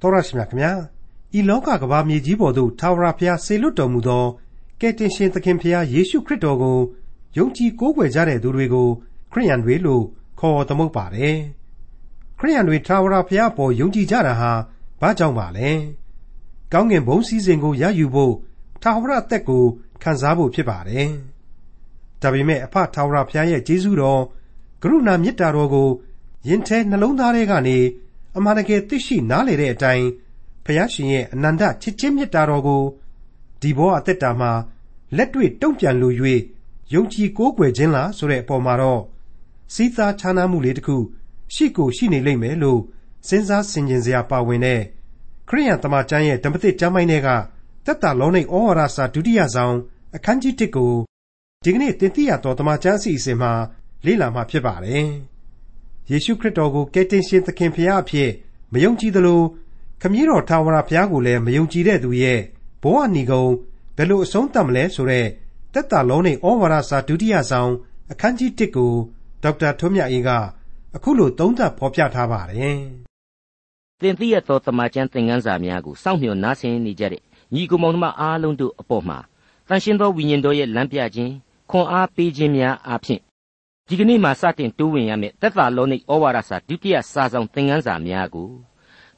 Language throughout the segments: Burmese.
တော်ရရှိမြခင်ဗျာဤလောကကဘာမြေကြီးပေါ်သို့ထာဝရဘုရားဆေလွတ်တော်မူသောကယ်တင်ရှင်သခင်ဘုရားယေရှုခရစ်တော်ကိုယုံကြည်ကိုးကွယ်ကြတဲ့သူတွေကိုခရိယန်တွေလို့ခေါ်သမုတ်ပါတယ်ခရိယန်တွေထာဝရဘုရားပေါ်ယုံကြည်ကြတာဟာဘာကြောင့်ပါလဲကောင်းကင်ဘုံစည်းစိမ်ကိုရယူဖို့ထာဝရအသက်ကိုခံစားဖို့ဖြစ်ပါတယ်ဒါပေမဲ့အဖထာဝရဘုရားရဲ့ကျေးဇူးတော်ကရုဏာမေတ္တာတော်ကိုယင်ထဲနှလုံးသားထဲကနေ အမှန်တကယ်သိရှိနားလည်တဲ့အတိုင်းဖျားရှင်ရဲ့အနန္တချစ်ချင်းမေတ္တာတော်ကိုဒီဘောအသက်တာမှာလက်တွေ့တုံ့ပြန်လို၍ယုံကြည်ကိုးကွယ်ခြင်းလားဆိုတဲ့အပေါ်မှာတော့စီးသားခြားနားမှုလေးတစ်ခုရှိကိုရှိနေလိမ့်မယ်လို့စဉ်းစားဆင်ခြင်စရာပါဝင်တဲ့ခရိယန်တမန်ကျမ်းရဲ့ဓမ္မသစ်ကျမ်းပိုင်းတွေကတက်တာလုံးនៃဩဝါဒစာဒုတိယဆောင်အခန်းကြီး1ကိုဒီကနေ့သင်သိရသောတမန်ကျမ်းအစီအစဉ်မှာလေ့လာမှာဖြစ်ပါတယ်။ ယေရှုခရစ်တော်ကို ကယ်တင်ရှင်သခင်ဖရာအဖြစ်မယုံကြည်သလိုခမည်းတော်ထာဝရဘုရားကိုလည်းမယုံကြည်တဲ့သူရဲ့ဘဝဏီကုံဘယ်လိုအဆုံးသတ်မလဲဆိုတဲ့တက်တာလုံးနဲ့ဩဝါဒစာဒုတိယဆောင်အခန်းကြီး1ကိုဒေါက်တာထွန်းမြတ်အေးကအခုလိုသုံးသပ်ဖော်ပြထားပါတယ်။သင်သိရသောတမန်ကျန်သင်ခန်းစာများကိုစောင့်မျှော်နားဆင်နေကြတဲ့ညီကိုမောင်နှမအားလုံးတို့အပေါ်မှာတန်ရှင်းသောဝိညာဉ်တော်ရဲ့လမ်းပြခြင်းခွန်အားပေးခြင်းများအားဖြင့် ဒီကနေ့မှစတင်တိုးဝင်ရမယ့်သက်သာလောနိဩဝါဒစာဒုတိယစာဆောင်သင်ခန်းစာများကို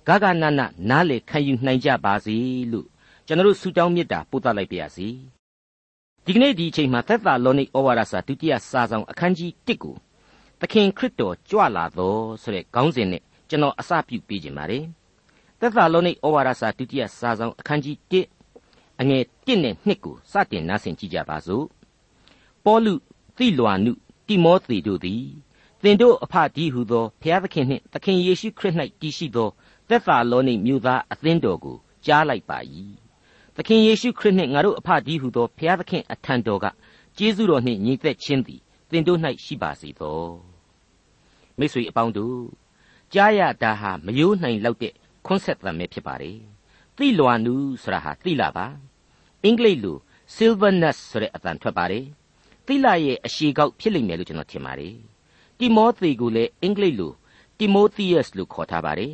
ဂဂနနနားလေခံယူနိုင်ကြပါစေလို့ကျွန်တော်ဆုတောင်းမေတ္တာပို့သလိုက်ပါရစေဒီကနေ့ဒီအချိန်မှာသက်သာလောနိဩဝါဒစာဒုတိယစာဆောင်အခန်းကြီး1ကိုသခင်ခရစ်တော်ကြွလာတော်ဆိုတဲ့ခေါင်းစဉ်နဲ့ကျွန်တော်အစပြုပေးခြင်းပါတယ်သက်သာလောနိဩဝါဒစာဒုတိယစာဆောင်အခန်းကြီး1အငယ်1နဲ့2ကိုစတင်နားဆင်ကြကြပါစို့ပေါလုသိလွာနု တိမောသေတို့သည်သင်တို့အဖဒီဟုသောဘုရားသခင်နှင့်သခင်ယေရှုခရစ်၌တည်ရှိသောသက်သာလောနိမြို့သားအသင်းတော်ကိုကြားလိုက်ပါ၏သခင်ယေရှုခရစ်နှင့်ငါတို့အဖဒီဟုသောဘုရားသခင်အထံတော်ကကျေးဇူးတော်နှင့်ညီသက်ခြင်းသည်သင်တို့၌ရှိပါစေသောမိတ်ဆွေအပေါင်းတို့ကြားရတာဟာမယိုးနိုင်လောက်တဲ့ခွန်းဆက်သံပဲဖြစ်ပါတယ်သိလွာနူဆိုတာဟာသိလာပါအင်္ဂလိပ်လို silverness ဆိုတဲ့အတန်ထွက်ပါတယ် သိလရဲ့အရှိကောက်ဖြစ်လိမ့်မယ်လို့ကျွန်တော်ထင်ပါတယ်တိမောသေကိုလည်းအင်္ဂလိပ်လို Timotheus လို့ခေါ်ထားပါတယ်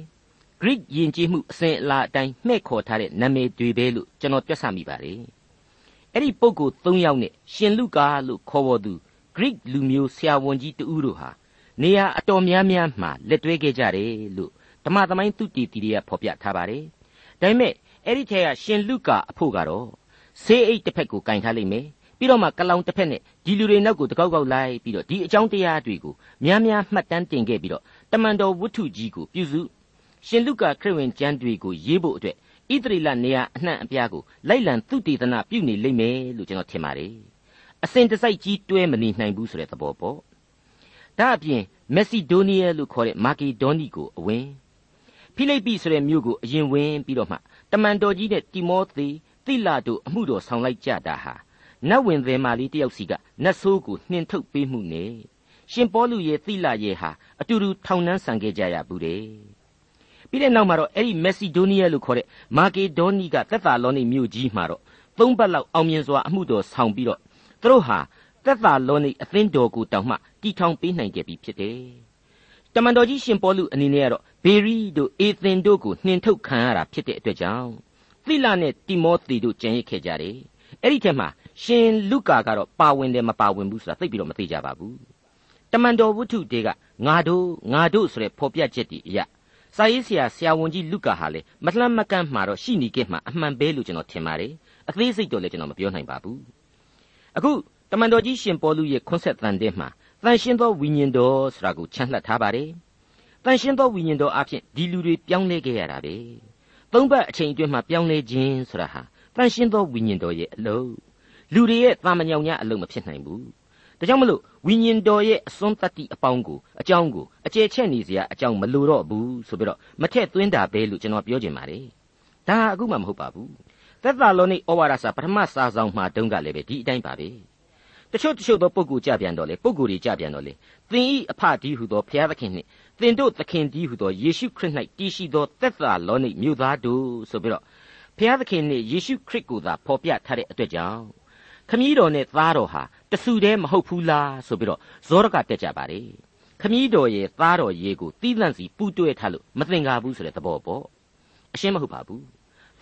Greek ယဉ်ကျေးမှုအစဉ်အလာအတိုင်းမှဲ့ခေါ်ထားတဲ့နာမည်တွေပဲလို့ကျွန်တော်တွက်ဆမိပါတယ်အဲ့ဒီပုဂ္ဂိုလ်၃ယောက်နဲ့ရှင်လုကာလို့ခေါ်ဝေါ်သူ Greek လူမျိုးဆရာဝန်ကြီးတဦးတို့ဟာနေရာအတော်များများမှာလက်တွဲခဲ့ကြတယ်လို့ဓမ္မသမိုင်းသူတည်တည်ရဖော်ပြထားပါတယ်ဒါပေမဲ့အဲ့ဒီထဲကရှင်လုကာအဖို့ကတော့ဆေးအိတ်တစ်ဖက်ကိုကင်ထားလိမ့်မယ် ပြီးတော့မှကလောင်တစ်ဖက်နဲ့ဒီလူတွေနောက်ကိုတကောက်ကောက်လိုက်ပြီးတော့ဒီအကြောင်းတရားတွေကိုများများမှတ်တမ်းတင်ခဲ့ပြီးတော့တမန်တော်ဝတ္ထုကြီးကိုပြုစုရှင်လုကာခရစ်ဝင်ကျမ်းတွေကိုရေးဖို့အတွက်ဣသရေလနေရာအနှံ့အပြားကိုလိုက်လံသုတေသနပြုနေလိမ့်မယ်လို့ကျွန်တော်ထင်ပါတယ်အစဉ်တစိုက်ကြီးတွဲမနေနိုင်ဘူးဆိုတဲ့သဘောပေါ့ဒါအပြင်မက်ဆီဒိုးနီးယားလို့ခေါ်တဲ့မာကီဒေါနီကိုအဝင်ဖိလိပ္ပိဆိုတဲ့မြို့ကိုအရင်ဝင်ပြီးတော့မှတမန်တော်ကြီးနဲ့တိမောသေသိလာတို့အမှုတော်ဆောင်လိုက်ကြတာဟာ နတ်ဝင်သည်မာလေးတယောက်စီကနတ်ဆိုးကိုနှင်ထုတ်ပေးမှုနဲ့ရှင်ပေါလုရဲ့သီလရဲ့ဟာအတူတူထောင်နှန်းဆန်ခဲ့ကြရဘူးတဲ့ပြီးတဲ့နောက်မှာတော့အဲ့ဒီမက်ဆီဒိုးနီးယားလို့ခေါ်တဲ့မာကေဒေါနီကသက်သာလောနိမြို့ကြီးမှာတော့သုံးပတ်လောက်အောင်မြင်စွာအမှုတော်ဆောင်ပြီးတော့သူတို့ဟာသက်သာလောနိအသင်းတော်ကိုတောင်မှတီထောင်ပေးနိုင်ခဲ့ပြီဖြစ်တယ်တမန်တော်ကြီးရှင်ပေါလုအနေနဲ့ကတော့ဘေရီတို့အေသင်တို့ကိုနှင်ထုတ်ခံရတာဖြစ်တဲ့အတွက်ကြောင့်သီလနဲ့တိမောသေတို့ကြံရစ်ခဲ့ကြတယ်အဲ့ဒီထက်မှာ ရှင်လုကာကတော့ပါဝင်တယ်မပါဝင်ဘူးဆိုတာသိပြီးတော့မသိကြပါဘူးတမန်တော်ဝတ္ထုတေကငါတို့ငါတို့ဆိုတဲ့ဖော်ပြချက်တည်းအရာစာရေးဆရာဆရာဝန်ကြီးလုကာဟာလေမလှမ်းမကန့်မှာတော့ရှိနေခဲ့မှာအမှန်ပဲလို့ကျွန်တော်ထင်ပါတယ်အသေးစိတ်တော့လည်းကျွန်တော်မပြောနိုင်ပါဘူးအခုတမန်တော်ကြီးရှင်ပေါလုရဲ့ခွန်းဆက်တန်တဲ့မှာတန်ရှင်းသောဝိညာဉ်တော်ဆိုတာကိုချန်လှပ်ထားပါတယ်တန်ရှင်းသောဝိညာဉ်တော်အဖြစ်ဒီလူတွေပြောင်းလဲခဲ့ရတာပဲသုံးပတ်အချိန်အတွင်းမှာပြောင်းလဲခြင်းဆိုတာဟာတန်ရှင်းသောဝိညာဉ်တော်ရဲ့အလုပ် လူတွေရဲ့တာမညောင်ညအလုံးမဖြစ်နိုင်ဘူးဒါကြောင့်မလို့ဝိညာဉ်တော်ရဲ့အစွန်းတတ္တိအပေါင်းကိုအကြောင်းကိုအကျယ်ချက်နေစရာအကြောင်းမလိုတော့ဘူးဆိုပြီးတော့မထက်သွင်းတာပဲလို့ကျွန်တော်ပြောချင်ပါတယ်ဒါအခုမှမဟုတ်ပါဘူးသက်သာလောနိဩဝါဒစာပထမစာဆောင်မှာတုန်းကလည်းပဲဒီအတိုင်းပါပဲတချို့တချို့သောပုဂ္ဂိုလ်ကြပြန်တော့လေပုဂ္ဂိုလ်တွေကြပြန်တော့လေသင်ဤအဖဒီဟုသောဘုရားသခင်နှင့်သင်တို့သခင်ဒီဟုသောယေရှုခရစ်၌တည်ရှိသောသက်သာလောနိမြို့သားတို့ဆိုပြီးတော့ဘုရားသခင်နှင့်ယေရှုခရစ်ကိုသာဖော်ပြထားတဲ့အတွက်ကြောင့် ခမည်းတော်နဲ့သားတော်ဟာတဆူတည်းမဟုတ်ဘူးလားဆိုပြီးတော့ဇောရကတက်ကြပါလေခမည်းတော်ရဲ့သားတော်ရေကိုတီးလန့်စီပူးတွဲထားလို့မသင်္ကာဘူးဆိုတဲ့သဘောပေါ့အရှင်းမဟုတ်ပါဘူး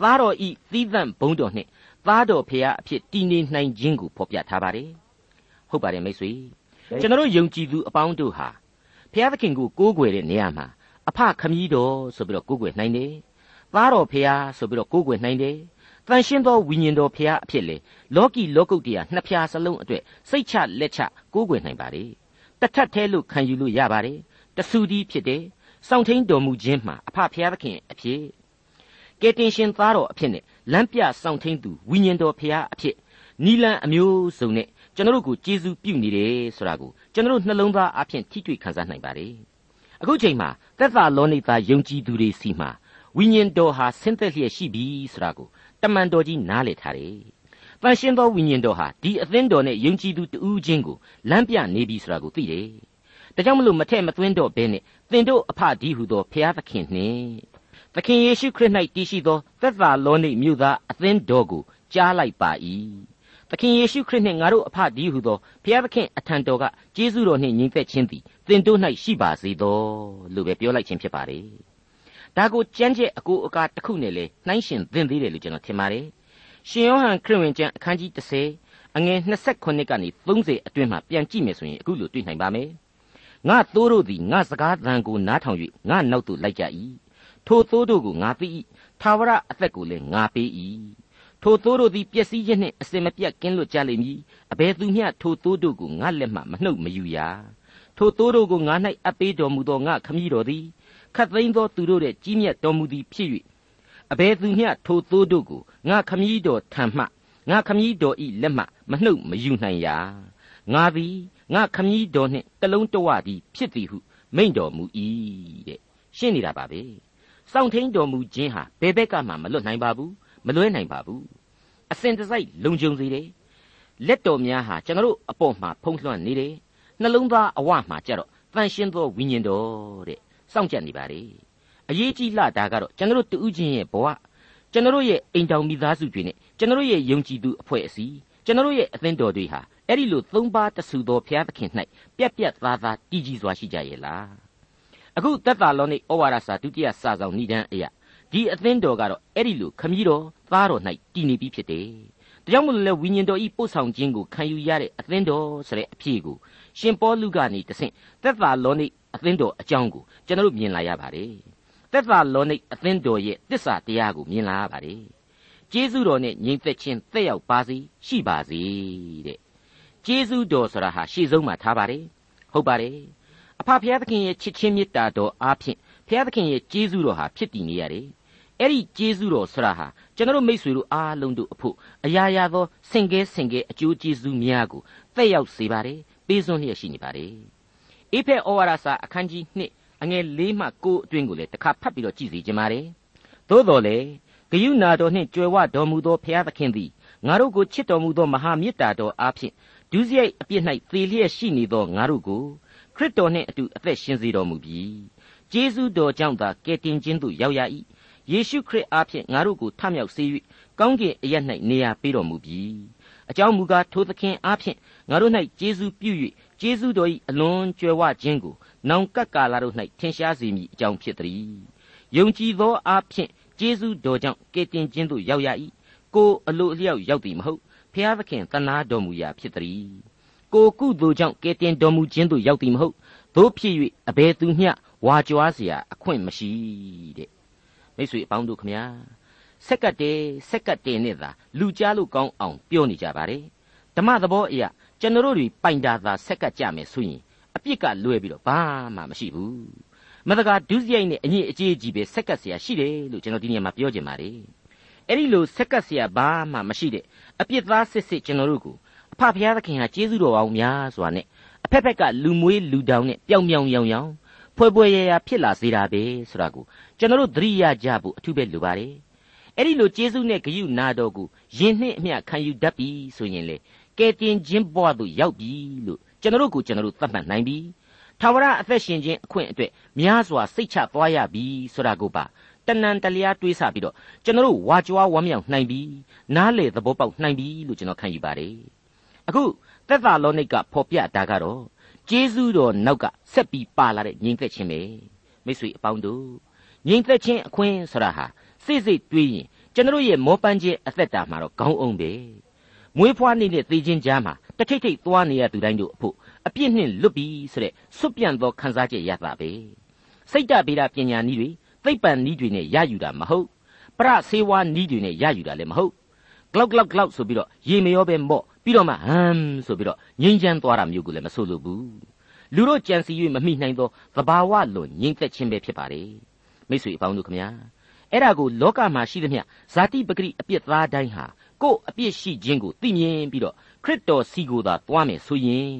သားတော်ဤသီးသန့်ဘုံတော်နှင့်သားတော်ဖရာအဖြစ်တည်နေနိုင်ခြင်းကိုဖော်ပြထားပါတယ်ဟုတ်ပါတယ်မိတ်ဆွေကျွန်တော်ယုံကြည်သူအပေါင်းတို့ဟာဖရာသခင်ကိုကိုးကွယ်တဲ့နေရာမှာအဖခမည်းတော်ဆိုပြီးတော့ကိုးကွယ်နိုင်တယ်သားတော်ဖရာဆိုပြီးတော့ကိုးကွယ်နိုင်တယ် တန်ရှင်းသောဝိညာဉ်တော်ဖရာအဖြစ်လေလောကီလောကုတ်တရားနှစ်ဖြာစလုံးအတွက်စိတ်ချလက်ချကိုးကွယ်နိုင်ပါတယ်တထက်သေးလို့ခံယူလို့ရပါတယ်တဆူဒီဖြစ်တယ်စောင့်ထိန်တော်မူခြင်းမှာအဖဖရာသခင်အဖြစ်ကယ်တင်ရှင်သားတော်အဖြစ်နဲ့လမ်းပြစောင့်ထိန်သူဝိညာဉ်တော်ဖရာအဖြစ်နီလန်အမျိုးစုံနဲ့ကျွန်တော်တို့ကိုကျေးဇူးပြုနေတယ်ဆိုတာကိုကျွန်တော်တို့နှလုံးသားအဖြစ်ထိတွေ့ခံစားနိုင်ပါတယ်အခုချိန်မှာသက်သာလောနိသားယုံကြည်သူတွေစီမှာဝိညာဉ်တော်ဟာဆင်းသက်လျက်ရှိပြီဆိုတာကို တမန်တော်ကြီးနားလည်ထားတယ်။တန်ရှင်းသောဝိညာဉ်တော်ဟာဒီအသင်းတော်နဲ့ယုံကြည်သူတူးချင်းကိုလမ်းပြနေပြီဆိုတာကိုသိတယ်။ဒါကြောင့်မလို့မထက်မသွင်းတော့ဘဲနဲ့သင်တို့အဖဒီဟုသောဖျားသခင်နှင့်သခင်ယေရှုခရစ်၌တည်ရှိသောသက်သာလောနိမြို့သားအသင်းတော်ကိုကြားလိုက်ပါ၏။သခင်ယေရှုခရစ်နှင့်ငါတို့အဖဒီဟုသောဖျားသခင်အထံတော်ကကျေးဇူးတော်နှင့်ညီသက်ခြင်းသည်သင်တို့၌ရှိပါစေသောလို့ပဲပြောလိုက်ခြင်းဖြစ်ပါတယ်။ ဒါကိုကြမ်းကြက်အကိုအကာတစ်ခုနဲ့လေနှိုင်းရှင်သင့်သေးတယ်လို့ကျွန်တော်ထင်ပါတယ်ရှင်ယောဟန်ခရစ်ဝင်ကျမ်းအခန်းကြီး30အငယ်29ကနေ30အတွင်းမှာပြန်ကြည့်မယ်ဆိုရင်အခုလိုတွေ့နိုင်ပါမယ်ငါသိုးတို့သည်ငါစကားသံကိုနားထောင်၍ငါနောက်သို့လိုက်ကြ၏ထိုသိုးတို့ကိုငါသိ၏သာဝရအသက်ကိုလည်းငါပေး၏ထိုသိုးတို့သည်ပျက်စီးခြင်းနှင့်အစင်မပြတ်ကင်းလွတ်ကြလိမ့်မည်အဘယ်သူမျှထိုသိုးတို့ကိုငါလက်မှမနှုတ်မယူရထိုသိုးတို့ကိုငါ၌အပ်ပေးတော်မူသောငါခမည်းတော်သည် ခတ်သိမ်းသောသူတို့တဲ့ကြီးမြတ်တော်မူသည်ဖြစ်၍အဘယ်သူမျှထိုသိုးတို့ကိုငါခမည်းတော်ထံမှငါခမည်းတော်ဤလက်မှမနှုတ်မယူနိုင်ရာငါသည်ငါခမည်းတော်နှင့်တလုံးတဝသည်ဖြစ်သည်ဟုမိန့်တော်မူ၏တဲ့ရှင်းနေတာပါပဲစောင့်ထိန်တော်မူခြင်းဟာဘယ်ဘက်ကမှမလွတ်နိုင်ပါဘူးမလွဲနိုင်ပါဘူးအစဉ်တစိုက်လုံခြုံစေတယ်လက်တော်များဟာကျွန်တော်တို့အပေါ်မှာဖုံးလွှမ်းနေတယ်နှလုံးသားအဝမှာကြတော့တန်ရှင်းသောဝိညာဉ်တော်တဲ့ စောင့်ကြပ်နေပါလေအရေးကြီးလာတာကတော့ကျွန်တော်တို့တူးချင်းရဲ့ဘဝကျွန်တော်တို့ရဲ့အိမ်တောင်မိသားစုတွေနဲ့ကျွန်တော်တို့ရဲ့ယုံကြည်သူအဖွဲ့အစည်းကျွန်တော်တို့ရဲ့အသင်းတော်တွေဟာအဲ့ဒီလိုသုံးပါးတဆူသောဘုရားသခင်၌ပြက်ပြက်သားသားတည်ကြည်စွာရှိကြရဲ့လားအခုသက်သာလောနိဩဝါဒစာဒုတိယစာဆောင်ဏိဒန်းအရာဒီအသင်းတော်ကတော့အဲ့ဒီလိုခမည်းတော်သားတော်၌တည်နေပြီးဖြစ်တယ်။ဒါကြောင့်မို့လဲဝိညာဉ်တော်ဤပို့ဆောင်ခြင်းကိုခံယူရတဲ့အသင်းတော်ဆိုတဲ့အဖြစ်ကိုရှင်ပေါလုကနေတဆင့်သက်သာလောနိ အသင်းတော်အကြောင်းကိုကျွန်တော်တို့မြင်လာရပါတယ်သက်သာလောနိအသင်းတော်ရဲ့တစ္ဆာတရားကိုမြင်လာရပါတယ်ကျေးဇူးတော်နဲ့ညီသက်ချင်းသက်ရောက်ပါစေရှိပါစေတဲ့ကျေးဇူးတော်ဆိုတာဟာရှေ့ဆုံးမှာထားပါတယ်ဟုတ်ပါတယ်အဖဖျားသခင်ရဲ့ချစ်ချင်းမေတ္တာတော်အားဖြင့်ဖျားသခင်ရဲ့ကျေးဇူးတော်ဟာဖြစ်တည်နေရတယ်အဲ့ဒီကျေးဇူးတော်ဆိုတာဟာကျွန်တော်တို့မိษွေတို့အားလုံးတို့အဖို့အရာရာသောဆင်ကဲဆင်ကဲအကျိုးကျေးဇူးများကိုသက်ရောက်စေပါတယ်ပေးစွန်းလျက်ရှိနေပါတယ် အေဖဲဩဝါဒစာအခန်းကြီး2အငယ်၄မှ9အတွင်းကိုလည်းတစ်ခါဖတ်ပြီးတော့ကြည့်စီခြင်းပါတယ်သို့တော်လေဂယုနာတော်နှင့်ကြွယ်ဝတော်မူသောဘုရားသခင်သည်ငါတို့ကိုချစ်တော်မူသောမဟာမေတ္တာတော်အားဖြင့်ဒုစရိုက်အပြစ်၌သေလျက်ရှိနေသောငါတို့ကိုခရစ်တော်နှင့်အတူအသက်ရှင်စေတော်မူပြီကျေးဇူးတော်ကြောင့်သာကယ်တင်ခြင်းသို့ရောက်ရ၏ယေရှုခရစ်အားဖြင့်ငါတို့ကိုထမြောက်စေ၍ကောင်းကင်အရ၌နေရာပေးတော်မူပြီအကြောင်းမူကားထိုသခင်အားဖြင့်ငါတို့၌ကျေးဇူးပြု၍ ကျေးဇူးတော်၏အလွန်ကြွယ်ဝခြင်းကိုနောင်ကပ်ကာလတို့၌ထင်ရှားစေမည်အကြောင်းဖြစ်သည်ယုံကြည်သောအားဖြင့်ကျေးဇူးတော်ကြောင့်ကယ်တင်ခြင်းသို့ရောက်ရ၏ကိုအလိုအလျောက်ရောက်သည်မဟုတ်ဖျားသခင်တနာတော်မူရာဖြစ်သည်ကိုကုသိုလ်ကြောင့်ကယ်တင်တော်မူခြင်းသို့ရောက်သည်မဟုတ်သို့ဖြစ်၍အဘယ်သူမျှဝါကြွားเสียအခွင့်မရှိတဲ့မိတ်ဆွေအပေါင်းတို့ခမညာဆက်ကတ်တယ်ဆက်ကတ်တယ်နဲ့သာလူကြားလို့ကောင်းအောင်ပြောနေကြပါတယ်ဓမ္မသဘောအရာ ကျွန်တော်တို့တွေပိုင်တာသာဆက်ကပ်ကြမယ်ဆိုရင်အပြစ်ကလွဲပြီးတော့ဘာမှမရှိဘူးမတကာဒုစရိုက်နဲ့အညစ်အကြေးကြီးပဲဆက်ကပ်เสียရှိတယ်လို့ကျွန်တော်ဒီနေရာမှာပြောချင်ပါတယ်အဲ့ဒီလိုဆက်ကပ်เสียဘာမှမရှိတဲ့အပြစ်သားစစ်စစ်ကျွန်တော်တို့ကိုအဖဖျားသခင်ဟာကျေးဇူးတော်အောင်များစွာနဲ့အဖက်ဖက်ကလူမွေးလူတောင်နဲ့ပျောင်ပျောင်ရောင်ရောင်ဖွဲဖွဲရရဖြစ်လာစေတာပဲဆိုတာကိုကျွန်တော်တို့သတိရကြဖို့အထူးပဲလိုပါတယ်အဲ့ဒီလိုကျေးဇူးနဲ့ဂရုနာတော်ကိုယင်နှင့်အမျှခံယူတတ်ပြီဆိုရင်လေက ယ်တင်ခြင်းဘဝသို့ရောက်ပြီလို့ကျွန်တော်တို့ကိုကျွန်တော်တို့သတ်မှတ်နိုင်ပြီထာဝရအသက်ရှင်ခြင်းအခွင့်အတွက်များစွာစိတ်ချသွားရပြီဆိုတာကိုပါတဏန်တလျားတွေးဆပြီးတော့ကျွန်တော်တို့ဝါကြွားဝမ်းမြောက်နိုင်ပြီနားလေသဘောပေါက်နိုင်ပြီလို့ကျွန်တော်ခံယူပါတယ်အခုသက်သာလောနိတ်ကဖော်ပြတာကတော့ဂျေဇုတော်နောက်ကဆက်ပြီးပါလာတဲ့ညီသက်ခြင်းပဲမိတ်ဆွေအပေါင်းတို့ညီသက်ခြင်းအခွင့်ဆိုတာဟာစိတ်စိတ်တွေးရင်ကျွန်တော်ရဲ့မောပန်းခြင်းအသက်တာမှာတော့ခေါင်းအောင်ပဲ မွေးဖွားနေ့နဲ့သေခြင်းကြားမှာတထိတ်ထိတ်သွားနေရသူတိုင်းတို့အဖို့အပြစ်နှင့်လွတ်ပြီဆိုတဲ့စွတ်ပြန့်သောခံစားချက်ရတာပဲစိတ်တဗေဒပညာနည်းတွေသိပ္ပံနည်းတွေနဲ့ရယူတာမဟုတ်ပရဆေးဝါးနည်းတွေနဲ့ရယူတာလည်းမဟုတ်ဂလောက်ဂလောက်ဂလောက်ဆိုပြီးတော့ရေမရောပဲမော့ပြီးတော့မှဟမ်ဆိုပြီးတော့ငိမ့်ချမ်းသွားတာမျိုးကိုလည်းမဆိုလိုဘူးလူတို့ကြံစီ၍မမိနိုင်သောသဘာဝလွန်ငြိမ့်သက်ခြင်းပဲဖြစ်ပါတယ်မိတ်ဆွေအပေါင်းတို့ခမညာအဲ့ဒါကိုလောကမှာရှိသမျှဇာတိပဂရိအပြစ်သားတိုင်းဟာ ကို့အပြစ်ရှိခြင်းကိုသိမြင်ပြီးတော့ခရစ်တော်စီကိုသာသွားမယ်ဆိုရင်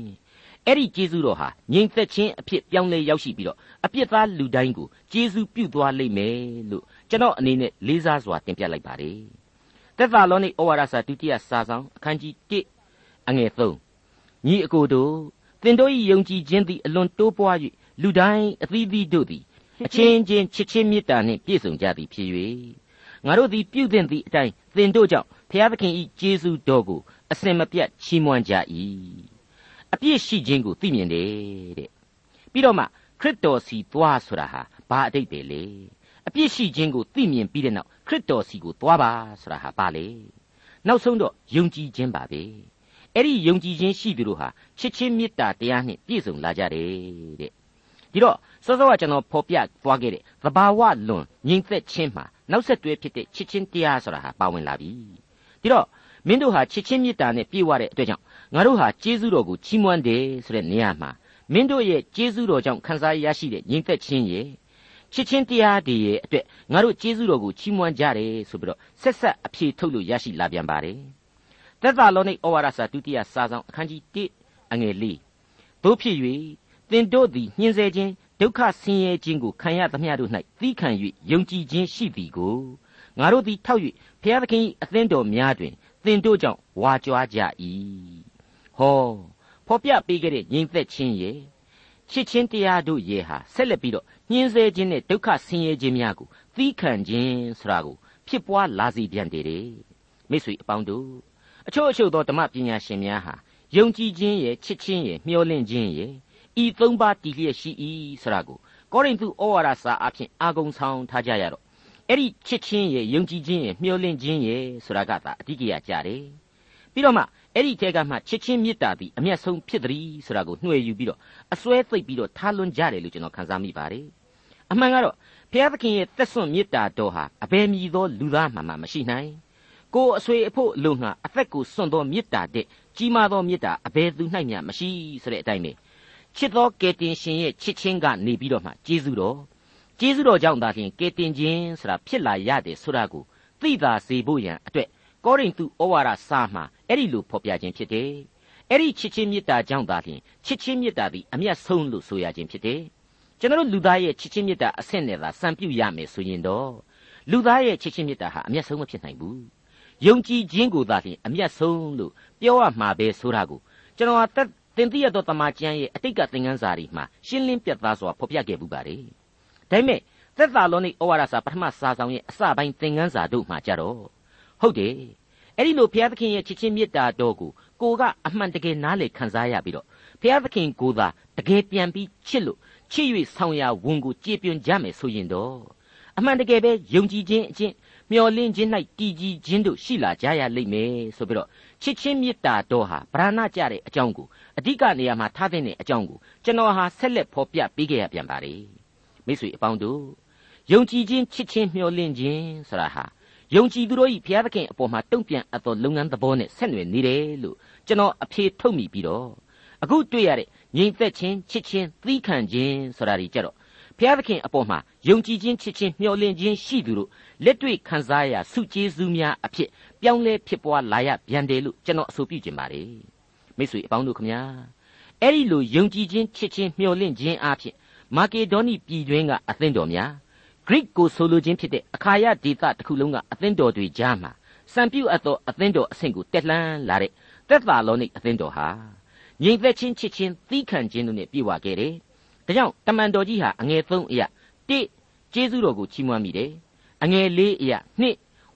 အဲ့ဒီကျေးဇူးတော်ဟာငြိမ်သက်ခြင်းအဖြစ်ပြောင်းလဲရောက်ရှိပြီးတော့အပြစ်သားလူတိုင်းကိုကျေးဇူးပြုသွားလိမ့်မယ်လို့ကျွန်တော်အနေနဲ့လေးစားစွာတင်ပြလိုက်ပါတယ်သက်သာလောနိဩဝါဒစာဒုတိယစာဆောင်အခန်းကြီး1အငယ်3ညီအကိုတို့သင်တို့၏ယုံကြည်ခြင်းသည်အလွန်တိုးပွား၍လူတိုင်းအသီးသီးတို့သည်အချင်းချင်းချစ်ချင်းမေတ္တာနှင့်ပြည့်စုံကြသည်ဖြစ်၍ငါတို့သည်ပြုသင့်သည့်အတိုင်းသင်တို့ကြောင့် ဖျားသခင်၏ကျေးဇူးတော်ကိုအစင်မပြတ်ချီးမွမ်းကြ၏အပြည့်ရှိခြင်းကိုသိမြင်တယ်တဲ့ပြီးတော့မှခရစ်တော်စီသွားဆိုတာဟာဘာအတိတ်ပဲလေအပြည့်ရှိခြင်းကိုသိမြင်ပြီးတဲ့နောက်ခရစ်တော်စီကိုသွားပါဆိုတာဟာဘာလဲနောက်ဆုံးတော့ယုံကြည်ခြင်းပါပဲအဲ့ဒီယုံကြည်ခြင်းရှိသူတို့ဟာချစ်ချင်းမေတ္တာတရားနှင့်ပြည့်စုံလာကြတယ်တဲ့ဒီတော့စောစောကကျွန်တော်ဖော်ပြသွားခဲ့တဲ့သဘာဝလွန်ငြိမ်သက်ခြင်းမှာနောက်ဆက်တွဲဖြစ်တဲ့ချစ်ချင်းတရားဆိုတာဟာပါဝင်လာပြီ ဒီတော့မင်းတို့ဟာချစ်ချင်းမေတ္တာနဲ့ပြည့်ဝတဲ့အတွက်ကြောင့်ငါတို့ဟာကျေးဇူးတော်ကိုချီးမွမ်းတယ်ဆိုတဲ့နေရာမှာမင်းတို့ရဲ့ကျေးဇူးတော်ကြောင့်ခံစားရရှိတဲ့ငြိမ်သက်ခြင်းရဲ့ချစ်ချင်းတရားတွေရဲ့အတွက်ငါတို့ကျေးဇူးတော်ကိုချီးမွမ်းကြတယ်ဆိုပြီးတော့ဆက်ဆက်အဖြေထုတ်လို့ရရှိလာပြန်ပါတယ်သက်သာလောနိဩဝါဒစာဒုတိယစာဆောင်အခန်းကြီး1အငယ်၄တို့ဖြစ်၍သင်တို့သည်ညှင်းဆဲခြင်းဒုက္ခဆင်းရဲခြင်းကိုခံရသမျှတို့၌သီးခံ၍ယုံကြည်ခြင်းရှိသည်ကို ငါတို့သည်ထောက်၍ဘုရားသခင်၏အသင်းတော်များတွင်သင်တို့ကြောင့်ဝါကြွားကြ၏ဟောဖော်ပြပေးခဲ့တဲ့ငြိမ်သက်ခြင်းရဲ့ချစ်ချင်းတရားတို့ရဲ့ဟာဆက်လက်ပြီးတော့ညှင်းဆဲခြင်းနဲ့ဒုက္ခဆင်းရဲခြင်းများကိုသီးခံခြင်းဆိုတာကိုဖြစ်ပွားလာစေပြန်တယ်မိတ်ဆွေအပေါင်းတို့အချို့အချို့သောဓမ္မပညာရှင်များဟာယုံကြည်ခြင်းရဲ့ချစ်ခြင်းရဲ့မျှော်လင့်ခြင်းရဲ့ဤသုံးပါးတည်လျက်ရှိ၏ဆိုတာကိုကောရိန္သုဩဝါဒစာအဖြစ်အာဂုံဆောင်ထားကြရတော့ အဲ့ဒီချစ်ချင်းရဲ့ယုံကြည်ခြင်းရဲ့မျှော်လင့်ခြင်းရဲ့ဆိုတာကသာအဓိကရကြတယ်ပြီးတော့မှအဲ့ဒီထဲကမှချစ်ချင်းမေတ္တာသည်အမျက်ဆုံးဖြစ်သည်ဆိုတာကိုနှွှဲယူပြီးတော့အစွဲသိပ်ပြီးတော့ထားလွန်ကြတယ်လို့ကျွန်တော်ခန်းစားမိပါတယ်အမှန်ကတော့ဘုရားသခင်ရဲ့သက်စွန့်မေတ္တာတော်ဟာအဘယ်မည်သောလူသားမှမှမရှိနိုင်ကိုယ်အဆွေအဖို့အလို့ငှာအသက်ကိုစွန့်သောမေတ္တာတဲ့ကြီးမားသောမေတ္တာအဘယ်သူ၌မျှမရှိဆိုတဲ့အတိုင်းပဲချစ်သောကယ်တင်ရှင်ရဲ့ချစ်ချင်းကနေပြီးတော့မှကျေးဇူးတော် ကျေးဇူးတော်ကြောင့်သာလျှင်ကယ်တင်ခြင်းဆိုတာဖြစ်လာရတယ်ဆိုတာကိုသိသာစေဖို့ရန်အတွက်ကောရိန္သုဩဝါဒစာမှာအဲ့ဒီလိုဖော်ပြခြင်းဖြစ်တယ်အဲ့ဒီချစ်ချင်းမေတ္တာကြောင့်သာလျှင်ချစ်ချင်းမေတ္တာသည်အမျက်ဆုံးလို့ဆိုရခြင်းဖြစ်တယ်ကျွန်တော်လူသားရဲ့ချစ်ချင်းမေတ္တာအဆင့်နဲ့သာစံပြုရမယ်ဆိုရင်တော့လူသားရဲ့ချစ်ချင်းမေတ္တာဟာအမျက်ဆုံးမဖြစ်နိုင်ဘူးယုံကြည်ခြင်းကိုသာလျှင်အမျက်ဆုံးလို့ပြောရမှာပဲဆိုတာကိုကျွန်တော်ကသင်သိရသောတမန်ကျမ်းရဲ့အတိတ်ကသင်ခန်းစာတွေမှာရှင်းလင်းပြတ်သားစွာဖော်ပြခဲ့ပူပါတယ် ဒါပေမဲ့သက်သာလောနိဩဝါဒစာပထမစာဆောင်ရဲ့အစပိုင်းသင်ခန်းစာတို့မှာကြတော့ဟုတ်တယ်အဲ့ဒီလိုဘုရားသခင်ရဲ့ချစ်ချင်းမေတ္တာတော်ကိုကိုကအမှန်တကယ်နားလေခံစားရပြီးတော့ဘုရားသခင်ကိုသာတကယ်ပြန်ပြီးချစ်လို့ချစ်၍ဆောင်ရဝန်ကိုကြည်ပြွန်ကြမယ်ဆိုရင်တော့အမှန်တကယ်ပဲယုံကြည်ခြင်းအချင်းမျော်လင့်ခြင်း၌တည်ကြည်ခြင်းတို့ရှိလာကြရလိမ့်မယ်ဆိုပြီးတော့ချစ်ချင်းမေတ္တာတော်ဟာဗราဏကြတဲ့အကြောင်းကိုအဓိကနေရာမှာထားတဲ့အကြောင်းကိုကျွန်တော်ဟာဆက်လက်ဖော်ပြပေးခဲ့ရပြန်ပါတယ် မိတ်ဆွေအပေါင်းတို့ယုံကြည်ခြင်းချစ်ချင်းမျှော်လင့်ခြင်းဆိုတာဟာယုံကြည်သူတို့၏ဘုရားသခင်အပေါ်မှာတုံ့ပြန်အပ်သောလုပ်ငန်းသဘောနဲ့ဆက်နွယ်နေတယ်လို့ကျွန်တော်အဖြေထုတ်မိပြီးတော့အခုတွေ့ရတဲ့ငြိမ်သက်ခြင်းချစ်ချင်းသီးခံခြင်းဆိုတာတွေကြတော့ဘုရားသခင်အပေါ်မှာယုံကြည်ခြင်းချစ်ချင်းမျှော်လင့်ခြင်းရှိသူတို့လက်တွေ့ခံစားရဆုကျေးဇူးများအဖြစ်ပြောင်းလဲဖြစ်ပွားလာရပြန်တယ်လို့ကျွန်တော်အဆိုပြုခြင်းပါတယ်မိတ်ဆွေအပေါင်းတို့ခမညာအဲ့ဒီလိုယုံကြည်ခြင်းချစ်ချင်းမျှော်လင့်ခြင်းအဖြစ် မာကေဒေါနိပြည်တွင်းကအသင်းတော်များဂရိကိုဆိုလိုခြင်းဖြစ်တဲ့အခါယဒေသတစ်ခုလုံးကအသင်းတော်တွေကြားမှာစံပြုအပ်သောအသင်းတော်အဆင့်ကိုတက်လှမ်းလာတဲ့သက်သာလောနိအသင်းတော်ဟာငြိမ်သက်ခြင်းချစ်ခြင်းသီးခံခြင်းတို့နဲ့ပြည့်ဝခဲ့တယ်။ဒါကြောင့်တမန်တော်ကြီးဟာအငယ်၃အရာ၁ကျေးဇူးတော်ကိုချီးမွမ်းမိတယ်။အငယ်၄အရာ၂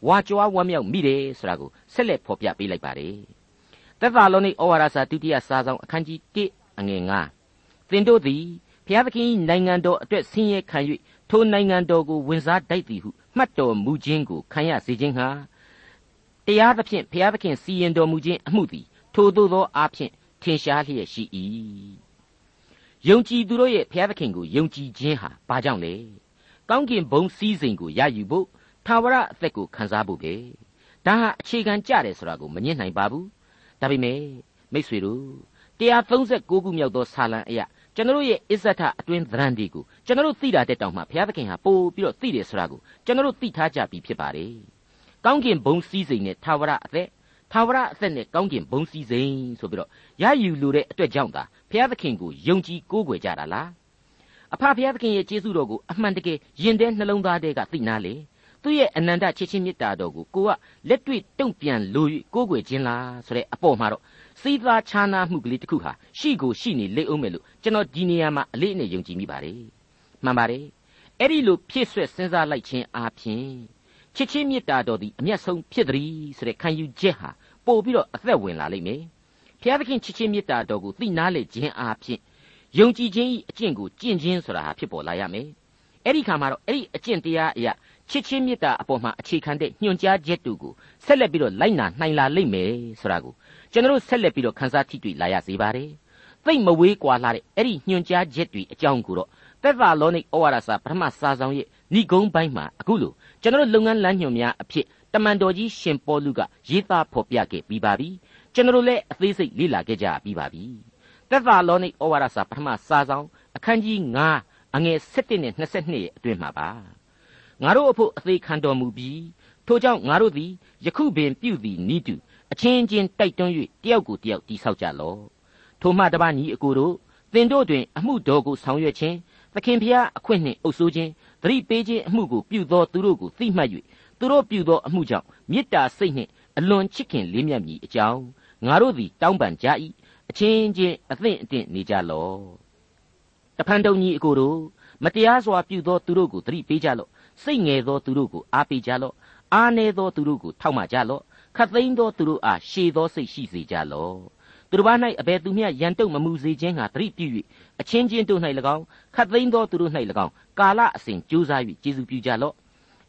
ဝါကြွားဝမ်းမြောက်မိတယ်ဆိုတာကိုဆက်လက်ဖော်ပြပေးလိုက်ပါတယ်။သက်သာလောနိဩဝါဒစာဒုတိယစာဆောင်အခန်းကြီး၁အငယ်၅သင်တို့သည် ဘုရားသခင်နိုင်ငံတော်အတွက်ဆင်းရဲခံ၍ထိုနိုင်ငံတော်ကိုဝင်စားတိုက်သည်ဟုမှတ်တော်မူခြင်းကိုခံရစေခြင်းဟာတရားသဖြင့်ဘုရားသခင်စီရင်တော်မူခြင်းအမှုသည်ထိုသို့သောအားဖြင့်ထင်ရှားလျက်ရှိ၏ယုံကြည်သူတို့ရဲ့ဘုရားသခင်ကိုယုံကြည်ခြင်းဟာဘာကြောင့်လဲကောင်းကင်ဘုံစည်းစိမ်ကိုရယူဖို့ထာဝရအသက်ကိုခံစားဖို့ပဲဒါဟာအခြေခံကြတယ်ဆိုတာကိုမငြင်းနိုင်ပါဘူးဒါပေမဲ့မိษွေတို့136ခုမြောက်သောဆာလံအရာ ကျွန်တော်ရဲ့အစ္ဆထအတွင်းသရံဒီကိုကျွန်တော်သိတာတဲ့တောင်မှဘုရားသခင်ဟာပို့ပြီးတော့သိတယ်ဆိုတာကိုကျွန်တော်သိထားကြပြီဖြစ်ပါတယ်။ကောင်းကင်ဘုံစည်းစိမ်နဲ့သာဝရအသက်သာဝရအသက်နဲ့ကောင်းကင်ဘုံစည်းစိမ်ဆိုပြီးတော့ရယူလိုတဲ့အတွက်ကြောင့်သာဘုရားသခင်ကိုယုံကြည်ကိုးကွယ်ကြတာလား။အဖဘုရားသခင်ရဲ့ကျေးဇူးတော်ကိုအမှန်တကယ်ယင်တဲ့နှလုံးသားထဲကသိနာလေ။သူ့ရဲ့အနန္တချစ်ချင်းမေတ္တာတော်ကိုကိုကလက်တွေ့တုံ့ပြန်လို့ကိုးကွယ်ခြင်းလားဆိုတဲ့အပေါ်မှာတော့ စီးသားခြားနာမှုကလေးတစ်ခုဟာရှိကိုရှိနေလေအောင်မယ်လို့ကျွန်တော်ဒီနေရာမှာအလေးအနက်ယုံကြည်မိပါတယ်မှန်ပါတယ်အဲ့ဒီလိုဖြည့်ဆွက်စဉ်းစားလိုက်ခြင်းအပြင်ချစ်ချင်းမေတ္တာတော်သည်အမျက်ဆုံးဖြစ်သည်ဆိုတဲ့ခံယူချက်ဟာပို့ပြီးတော့အသက်ဝင်လာလိမ့်မယ်ဘုရားသခင်ချစ်ချင်းမေတ္တာတော်ကိုသိနာလေခြင်းအပြင်ယုံကြည်ခြင်းဤအကျင့်ကိုကျင့်ခြင်းဆိုတာဟာဖြစ်ပေါ်လာရမယ်အဲ့ဒီခါမှာတော့အဲ့ဒီအကျင့်တရားအရာ ချစ်ချင်းမေတ္တာအပေါ်မှာအခြေခံတဲ့ညွှန်ကြားချက်တူကိုဆက်လက်ပြီးတော့လိုက်နာနိုင်လာလိမ့်မယ်ဆိုတာကိုကျွန်တော်ဆက်လက်ပြီးတော့ခန်းစားထိတွေ့လာရစေပါတယ်။သိမ့်မဝေးကွာလာတဲ့အဲ့ဒီညွှန်ကြားချက်တွေအကြောင်းကိုတော့သက်သာလောနိဩဝါဒစာပထမစာဆောင်ရဲ့ဏိဂုံးပိုင်းမှာအခုလိုကျွန်တော်လုပ်ငန်းလမ်းညွှန်များအဖြစ်တမန်တော်ကြီးရှင်ပေါလုကရေးသားဖော်ပြခဲ့ပြီးပါပြီ။ကျွန်တော်လည်းအသေးစိတ်လေ့လာခဲ့ကြပြီးပါပြီ။သက်သာလောနိဩဝါဒစာပထမစာဆောင်အခန်းကြီး9အငယ်7နဲ့22ရဲ့အတွင်းမှာပါ။ ငါတို့အဖို့အသေးခံတော်မူပြီးထို့ကြောင့်ငါတို့သည်ယခုပင်ပြုသည်နိတုအချင်းချင်းတိုက်တွန်း၍တယောက်ကိုတယောက်တိဆောက်ကြလော့ထိုမှတပါညီအကိုတို့သင်တို့တွင်အမှုတော်ကိုဆောင်ရွက်ခြင်းသခင်ဖျားအခွင့်နှင့်အုပ်ဆိုးခြင်းသတိပေးခြင်းအမှုကိုပြုသောသူတို့ကိုသိမှတ်၍သူတို့ပြုသောအမှုကြောင့်မေတ္တာစိတ်နှင့်အလွန်ချစ်ခင်လေးမြတ်မည်အကြောင်းငါတို့သည်တောင်းပန်ကြ၏အချင်းချင်းအသင့်အတင့်နေကြလော့တဖန်တုံကြီးအကိုတို့မတရားစွာပြုသောသူတို့ကိုသတိပေးကြလော့ စိတ်ငယ်သောသူတို့ကိုအားပေးကြလော့အားနည်းသောသူတို့ကိုထောက်မှကြလော့ခတ်သိမ်းသောသူတို့အားရှည်သောစိတ်ရှိစေကြလော့သူတို့ဘာ၌အဘယ်သူမျှရန်တုံမမှုစေခြင်းဟာတရိပြု၍အချင်းချင်းတို့၌၎င်းခတ်သိမ်းသောသူတို့၌၎င်းကာလအစဉ်ကြိုးစား၍ကျေးဇူးပြုကြလော့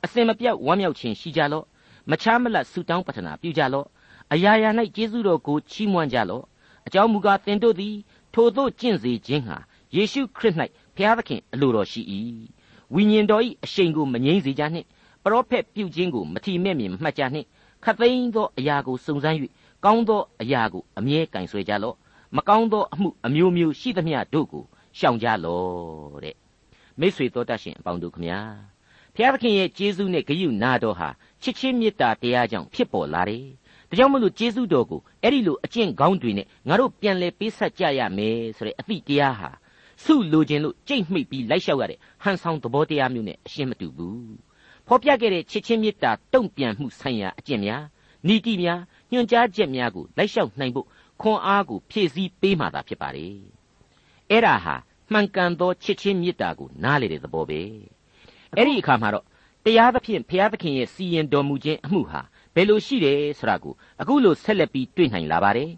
အစဉ်မပြတ်ဝမ်းမြောက်ခြင်းရှိကြလော့မချားမလတ်ဆုတောင်းပတနာပြုကြလော့အရာရာ၌ကျေးဇူးတော်ကိုချီးမွမ်းကြလော့အကြောင်းမူကားသင်တို့သည်ထိုသို့ကျင့်စေခြင်းဟာယေရှုခရစ်၌ဘုရားသခင်အလိုတော်ရှိ၏ ဝိညာဉ်တော်၏အရှိန်ကိုမငြိမ့်စေကြနှင့်ပရောဖက်ပြုခြင်းကိုမထီမဲ့မြင်မှတ်ကြနှင့်ခတ်သိမ်းသောအရာကိုစုံစမ်း၍ကောင်းသောအရာကိုအမြဲကင်ဆွဲကြလော့မကောင်းသောအမှုအမျိုးမျိုးရှိသမျှတို့ကိုရှောင်ကြလော့တဲ့မိတ်ဆွေတော်တတ်ရှင်အပေါင်းတို့ခမညာဖျားသခင်ရဲ့ကျေးဇူးနဲ့ဂရုနာတော်ဟာချစ်ချင်းမေတ္တာတရားကြောင့်ဖြစ်ပေါ်လာတယ်ဒါကြောင့်မလို့ကျေးဇူးတော်ကိုအဲ့ဒီလိုအကျင့်ကောင်းတွေနဲ့ငါတို့ပြန်လဲပေးဆက်ကြရမယ်ဆိုတဲ့အသည့်တရားဟာ စုလိုခြင်းလို့ကြိတ်မှိတ်ပြီးလိုက်လျှောက်ရတဲ့ဟန်ဆောင်သဘောတရားမျိုးနဲ့အရှင်းမတူဘူးဖော်ပြခဲ့တဲ့ချစ်ချင်းမေတ္တာတုံ့ပြန်မှုဆိုင်ရာအကျင့်များဤတိများညွှန်ကြားချက်များကိုလိုက်လျှောက်နိုင်ဖို့ခွန်အားကိုဖြည့်ဆည်းပေးမှသာဖြစ်ပါလေအဲ့ဒါဟာမှန်ကန်သောချစ်ချင်းမေတ္တာကိုနားလေတဲ့သဘောပဲအဲ့ဒီအခါမှာတော့တရားသဖြင့်ဘုရားသခင်ရဲ့စီရင်တော်မူခြင်းအမှုဟာဘယ်လိုရှိတယ်ဆိုတာကိုအခုလိုဆက်လက်ပြီးတွေ့နိုင်လာပါတယ်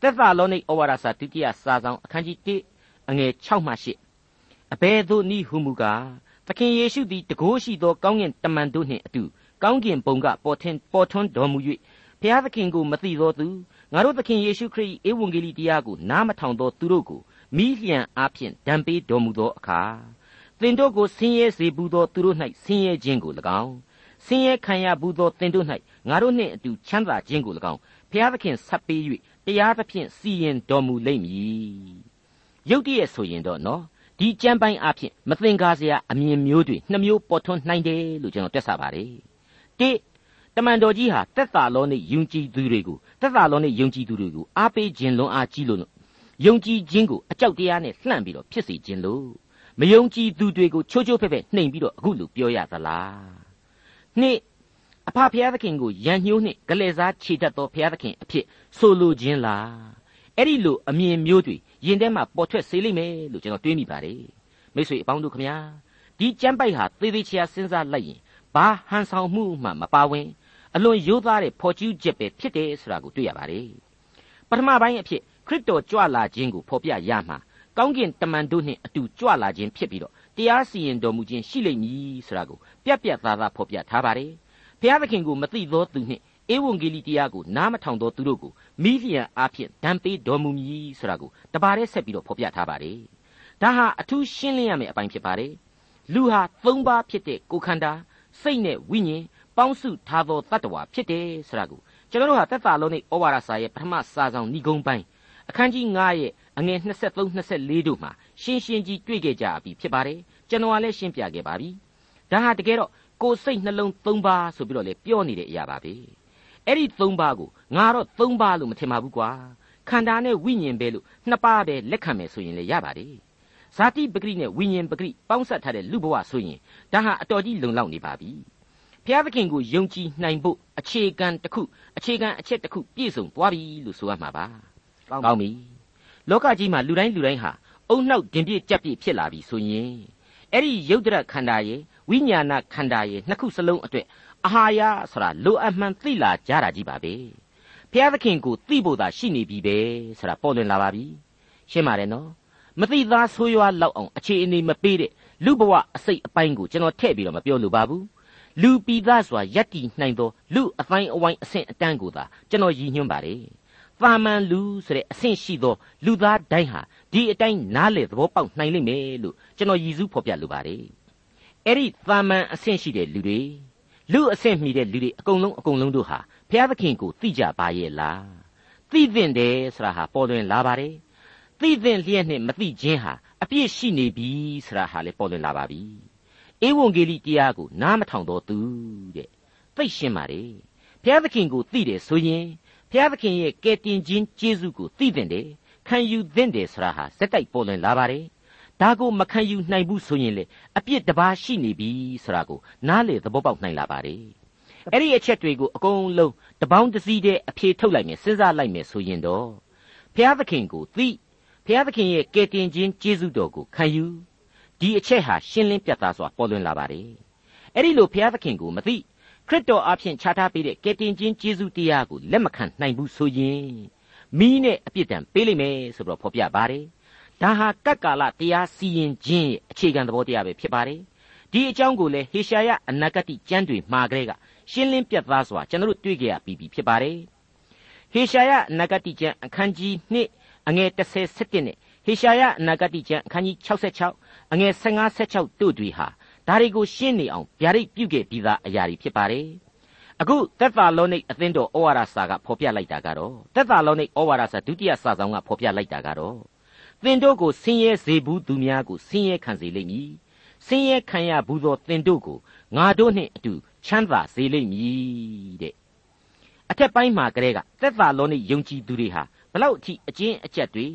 သက်သာလောနိဩဝါဒစာဒုတိယစာဆောင်အခန်းကြီး1 အငယ်6မှ8အဘယ်သို့နည်းဟုမူကားသခင်ယေရှုသည်တကိုးရှိသောကောင်းကင်တမန်တို့နှင့်အတူကောင်းကင်ဘုံကပေါ်ထင်ပေါ်ထွန်းတော်မူ၍ဘုရားသခင်ကိုမသိသောသူငါတို့သခင်ယေရှုခရစ်၏ဧဝံဂေလိတရားကိုနားမထောင်သောသူတို့ကိုမိလျံအားဖြင့်ဒဏ်ပေးတော်မူသောအခါသင်တို့ကိုဆင်းရဲစေဘူးသောသူတို့၌ဆင်းရဲခြင်းကို၎င်းဆင်းရဲခံရဘူးသောသင်တို့၌ငါတို့နှင့်အတူချမ်းသာခြင်းကို၎င်းဘုရားသခင်ဆက်ပေး၍တရားသဖြင့်စီရင်တော်မူလိမ့်မည် ရုတ်တရက်ဆိုရင်တော့နော်ဒီကြမ်းပိုင်းအဖြစ်မသင်္ကာစရာအမြင်မျိုးတွေနှစ်မျိုးပေါ်ထွန်းနိုင်တယ်လို့ကျွန်တော်တွက်ဆပါတယ်။တိတမန်တော်ကြီးဟာတက်တာလောနဲ့ယုံကြည်သူတွေကိုတက်တာလောနဲ့ယုံကြည်သူတွေကိုအားပေးခြင်းလွန်အားကြီးလို့ယုံကြည်ခြင်းကိုအကြောက်တရားနဲ့လှန့်ပြီးတော့ဖြစ်စေခြင်းလို့မယုံကြည်သူတွေကိုချိုးချိုးဖက်ဖက်နှိမ်ပြီးတော့အခုလိုပြောရသလား။နှစ်အဖဖျားသခင်ကိုရန်ညှိုးနှင့်ဂလဲစားခြေတတ်သောဖျားသခင်အဖြစ်ဆိုလိုခြင်းလားအဲ့ဒီလိုအမြင်မျိုးတွေ ရင်ထဲမှာပေါ်ထွက်စေလိမ့်မယ်လို့ကျွန်တော်တွေးမိပါတယ်မိတ်ဆွေအပေါင်းတို့ခမညာဒီကျမ်းပိုက်ဟာသေသေးချာစဉ်းစားလိုက်ရင်ဘာဟန်ဆောင်မှုမှမပါဝင်အလွန်ရိုးသားတဲ့ဖော်ကျူးချက်ပဲဖြစ်တယ်ဆိုတာကိုတွေ့ရပါတယ်ပထမပိုင်းအဖြစ်ခရစ်တော်ကြွလာခြင်းကိုဖော်ပြရမှာကောင်းကင်တမန်တို့နှင့်အတူကြွလာခြင်းဖြစ်ပြီးတော့တတရားစီရင်တော်မူခြင်းရှိလိမ့်မည်ဆိုတာကိုပြက်ပြက်သားသားဖော်ပြထားပါတယ်ဘုရားသခင်ကိုမသိသောသူနှင့် ဧဝံဂေလိတရားကိုနားမထောင်သောသူတို့ကိုမိလျံအားဖြင့်ဒဏ်ပေးတော်မူမည်ဆိုတာကိုတပါးတည်းဆက်ပြီးတော့ဖော်ပြထားပါတယ်ဒါဟာအထူးရှင်းလင်းရမယ့်အပိုင်းဖြစ်ပါတယ်လူဟာသုံးပါးဖြစ်တဲ့ကိုယ်ခန္ဓာစိတ်နဲ့ဝိညာဉ်ပေါင်းစုထားသောတတ္တဝါဖြစ်တယ်ဆိုတာကိုကျွန်တော်တို့ဟာသက်သာလုံးနဲ့ဩဝါဒစာရဲ့ပထမစာဆောင်ဏိဂုံးပိုင်းအခန်းကြီး9ရဲ့အငယ်23 24တို့မှာရှင်းရှင်းကြီးတွေ့ခဲ့ကြပြီဖြစ်ပါတယ်ကျွန်တော်ကလည်းရှင်းပြခဲ့ပါပြီဒါဟာတကယ်တော့ကိုယ်စိတ်နှလုံးသုံးပါးဆိုပြီးတော့လေပြောနေတဲ့အရာပါပဲ အဲ့ဒီသုံးပါးကိုငါတော့သုံးပါးလို့မထင်ပါဘူးကွာခန္ဓာနဲ့ဝိညာဉ်ပဲလို့နှစ်ပါးပဲလက်ခံမယ်ဆိုရင်လည်းရပါတယ်ဇာတိပဂရိနဲ့ဝိညာဉ်ပဂရိပေါင်းစပ်ထားတဲ့လူဘဝဆိုရင်ဒါဟာအတော်ကြီးလုံလောက်နေပါပြီဘုရားသခင်ကိုယုံကြည်နိုင်ဖို့အခြေခံတစ်ခုအခြေခံအချက်တစ်ခုပြည့်စုံသွားပြီလို့ဆိုရမှာပါကောင်းပြီလောကကြီးမှာလူတိုင်းလူတိုင်းဟာအုံနှောက်တင်ပြကြက်ပြဖြစ်လာပြီဆိုရင်အဲ့ဒီယုတ်တရခန္ဓာရဲ့ဝိညာဏခန္ဓာရဲ့နှစ်ခုစလုံးအတွက် အာဟာရဆိုတာလိုအပ်မှန်သိလာကြတာကြီးပါပဲဘုရားသခင်ကိုသိဖို့သာရှိနေပြီပဲဆိုတာပေါ်လွင်လာပါပြီရှင်းပါတယ်နော်မသိသားဆိုးရွားလောက်အောင်အခြေအနေမပေးတဲ့လူဘဝအစိတ်အပိုင်းကိုကျွန်တော်ထည့်ပြီးတော့မပြောလိုပါဘူးလူပိသားစွာယက်တီနိုင်သောလူအတိုင်းအဝိုင်းအဆင့်အတန်းကိုသာကျွန်တော်ရည်ညွှန်းပါတယ်သာမန်လူဆိုတဲ့အဆင့်ရှိသောလူသားတိုင်းဟာဒီအတိုင်းနားလေသဘောပေါက်နိုင်လိမ့်မယ်လို့ကျွန်တော်ရည်စူးဖော်ပြလိုပါတယ်အဲ့ဒီသာမန်အဆင့်ရှိတဲ့လူတွေ လူအဆင့်မီတဲ့လူတွေအကုန်လုံးအကုန်လုံးတို့ဟာဘုရားသခင်ကိုသိကြပါရဲ့လားသိသင့်တယ်ဆိုတာဟာပေါ်လွင်လာပါတယ်သိသင့်လျက်နဲ့မသိခြင်းဟာအပြစ်ရှိနေပြီဆိုတာဟာလည်းပေါ်လွင်လာပါပြီဧဝံဂေလိတရားကိုနားမထောင်တော့သူတဲ့သိရှင်းပါလေဘုရားသခင်ကိုသိတယ်ဆိုရင်ဘုရားသခင်ရဲ့ကယ်တင်ခြင်းကျေးဇူးကိုသိသင့်တယ်ခံယူသင့်တယ်ဆိုတာဟာစက်တိုက်ပေါ်လွင်လာပါတယ် ဒါကိုမခံယူနိုင်ဘူးဆိုရင်လေအပြစ်တပါးရှိနေပြီဆိုတာကိုနားလေသဘောပေါက်နိုင်လာပါတယ်အဲ့ဒီအချက်တွေကိုအကုန်လုံးတပေါင်းတစည်းတဲ့အဖြေထုတ်လိုက်မယ်စဉ်းစားလိုက်မယ်ဆိုရင်တော့ဘုရားသခင်ကိုသိဘုရားသခင်ရဲ့ကယ်တင်ခြင်းကျေးဇူးတော်ကိုခံယူဒီအချက်ဟာရှင်းလင်းပြတ်သားစွာပေါ်လွင်လာပါတယ်အဲ့ဒီလိုဘုရားသခင်ကိုမသိခရစ်တော်အဖင်ခြားထားပေးတဲ့ကယ်တင်ခြင်းကျေးဇူးတရားကိုလက်မခံနိုင်ဘူးဆိုရင်မိနဲ့အပြစ်ဒဏ်ပေးလိမ့်မယ်ဆိုတော့ဖော်ပြပါတယ် ဒါဟာကပ်ကာလတရားစီရင်ခြင်းရဲ့အခြေခံသဘောတရားပဲဖြစ်ပါတယ်ဒီအကြောင်းကိုလည်းဟေရှာယအနာဂတိကျမ်းတွေမှာကလေးကရှင်းလင်းပြတ်သားစွာကျွန်တော်တို့တွေ့ကြရပြီးပြီဖြစ်ပါတယ်ဟေရှာယအနာဂတိကျမ်းအခန်းကြီး2အငယ်30 17နဲ့ဟေရှာယအနာဂတိကျမ်းအခန်းကြီး66အငယ်15 16တို့တွေဟာဒါတွေကိုရှင်းနေအောင်ဗျာဒိတ်ပြုခဲ့ပြီးသားအရာတွေဖြစ်ပါတယ်အခုသက်သာလောနိတ်အသင်းတော်ဩဝါဒစာကဖော်ပြလိုက်တာကတော့သက်သာလောနိတ်ဩဝါဒစာဒုတိယစာဆောင်ကဖော်ပြလိုက်တာကတော့ သင်တို့ကိုဆင်းရဲစေဘူးသူများကိုဆင်းရဲခံစေလိမ့်မည်ဆင်းရဲခံရဘူးသောသင်တို့ကိုငါတို့နှင့်အတူချမ်းသာစေလိမ့်မည်တဲ့အထက်ပိုင်းမှာကလေးကသက်သာလောနိတ်ယုံကြည်သူတွေဟာဘလောက်အထိအကျဉ်းအကျက်တွေ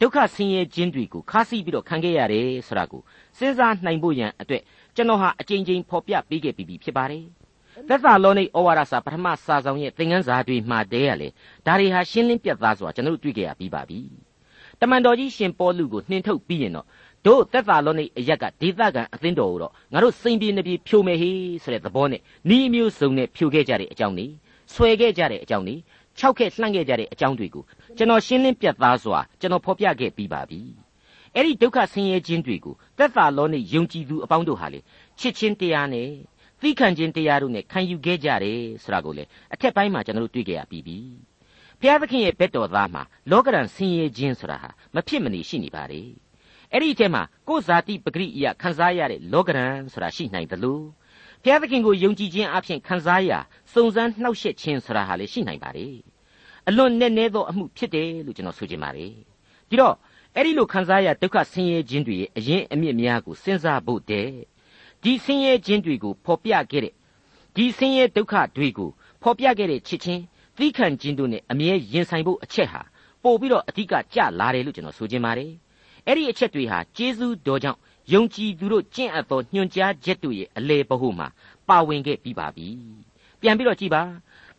ဒုက္ခဆင်းရဲခြင်းတွေကိုခါးစီးပြီးတော့ခံခဲ့ရတယ်ဆိုတာကိုစဉ်းစားနိုင်ဖို့ရန်အတွက်ကျွန်တော်ဟာအကြိမ်ကြိမ်ဖော်ပြပေးခဲ့ပြီးဖြစ်ပါတယ်သက်သာလောနိဩဝါဒစာပထမစာဆောင်ရဲ့သင်ခန်းစာတွေမှာတည်းရလေဒါတွေဟာရှင်းလင်းပြတ်သားစွာကျွန်တော်တို့တွေ့ကြရပြီးပါပြီ တမန်တော်ကြီးရှင်ပေါလုကိုနှင်ထုတ်ပြီးရင်တော့တို့သက်သာလောနိအရက်ကဒေသခံအသင်းတော်ကိုတော့ငါတို့စိန်ပြေနေပြေဖြိုမယ်ဟေးဆိုတဲ့သဘောနဲ့ဤမျိုးစုံနဲ့ဖြိုခဲ့ကြတဲ့အကြောင်းတွေဆွဲခဲ့ကြတဲ့အကြောင်းတွေခြောက်ခဲ့လှန့်ခဲ့ကြတဲ့အကြောင်းတွေကိုကျွန်တော်ရှင်းလင်းပြတ်သားစွာကျွန်တော်ဖော်ပြခဲ့ပြီးပါပြီအဲ့ဒီဒုက္ခဆင်းရဲခြင်းတွေကိုသက်သာလောနိယုံကြည်သူအပေါင်းတို့ဟာလေချစ်ချင်းတရားနဲ့သီးခံခြင်းတရားတို့နဲ့ခံယူခဲ့ကြတယ်ဆိုတာကိုလေအထက်ပိုင်းမှာကျွန်တော်တို့တွေ့ကြရပြီးပြီ ဘုရားသခင်ရဲ့ဘက်တော်သားမှာလောကရန်ဆင်းရဲခြင်းဆိုတာဟာမဖြစ်မနေရှိနေပါလေအဲ့ဒီအထက်မှာကိုယ်ဇာတိပဂရိယခံစားရတဲ့လောကရန်ဆိုတာရှိနိုင်တယ်လို့ဘုရားသခင်ကိုယုံကြည်ခြင်းအပြင်ခံစားရစုံစမ်းနှောက်ယှက်ခြင်းဆိုတာဟာလေရှိနိုင်ပါလေအလွန်နဲ့နဲသောအမှုဖြစ်တယ်လို့ကျွန်တော်ဆိုချင်ပါတယ်ဒီတော့အဲ့ဒီလိုခံစားရဒုက္ခဆင်းရဲခြင်းတွေရဲ့အရင်အမြင့်များကိုစဉ်းစားဖို့တဲ့ဒီဆင်းရဲခြင်းတွေကိုဖော်ပြခဲ့တဲ့ဒီဆင်းရဲဒုက္ခတွေကိုဖော်ပြခဲ့တဲ့ချစ်ချင်း သီးခံခြင်းတို့နဲ့အမြဲရင်ဆိုင်ဖို့အချက်ဟာပို့ပြီးတော့အဓိကကြလာတယ်လို့ကျွန်တော်ဆိုချင်ပါတယ်အဲ့ဒီအချက်တွေဟာကျေးဇူးတော်ကြောင့်ယုံကြည်သူတို့ကျင့်အပ်သောညွှန်ကြားချက်တို့ရဲ့အလေပဟုမှာပါဝင်ခဲ့ပြီးပါပြီပြန်ပြီးတော့ကြည်ပါ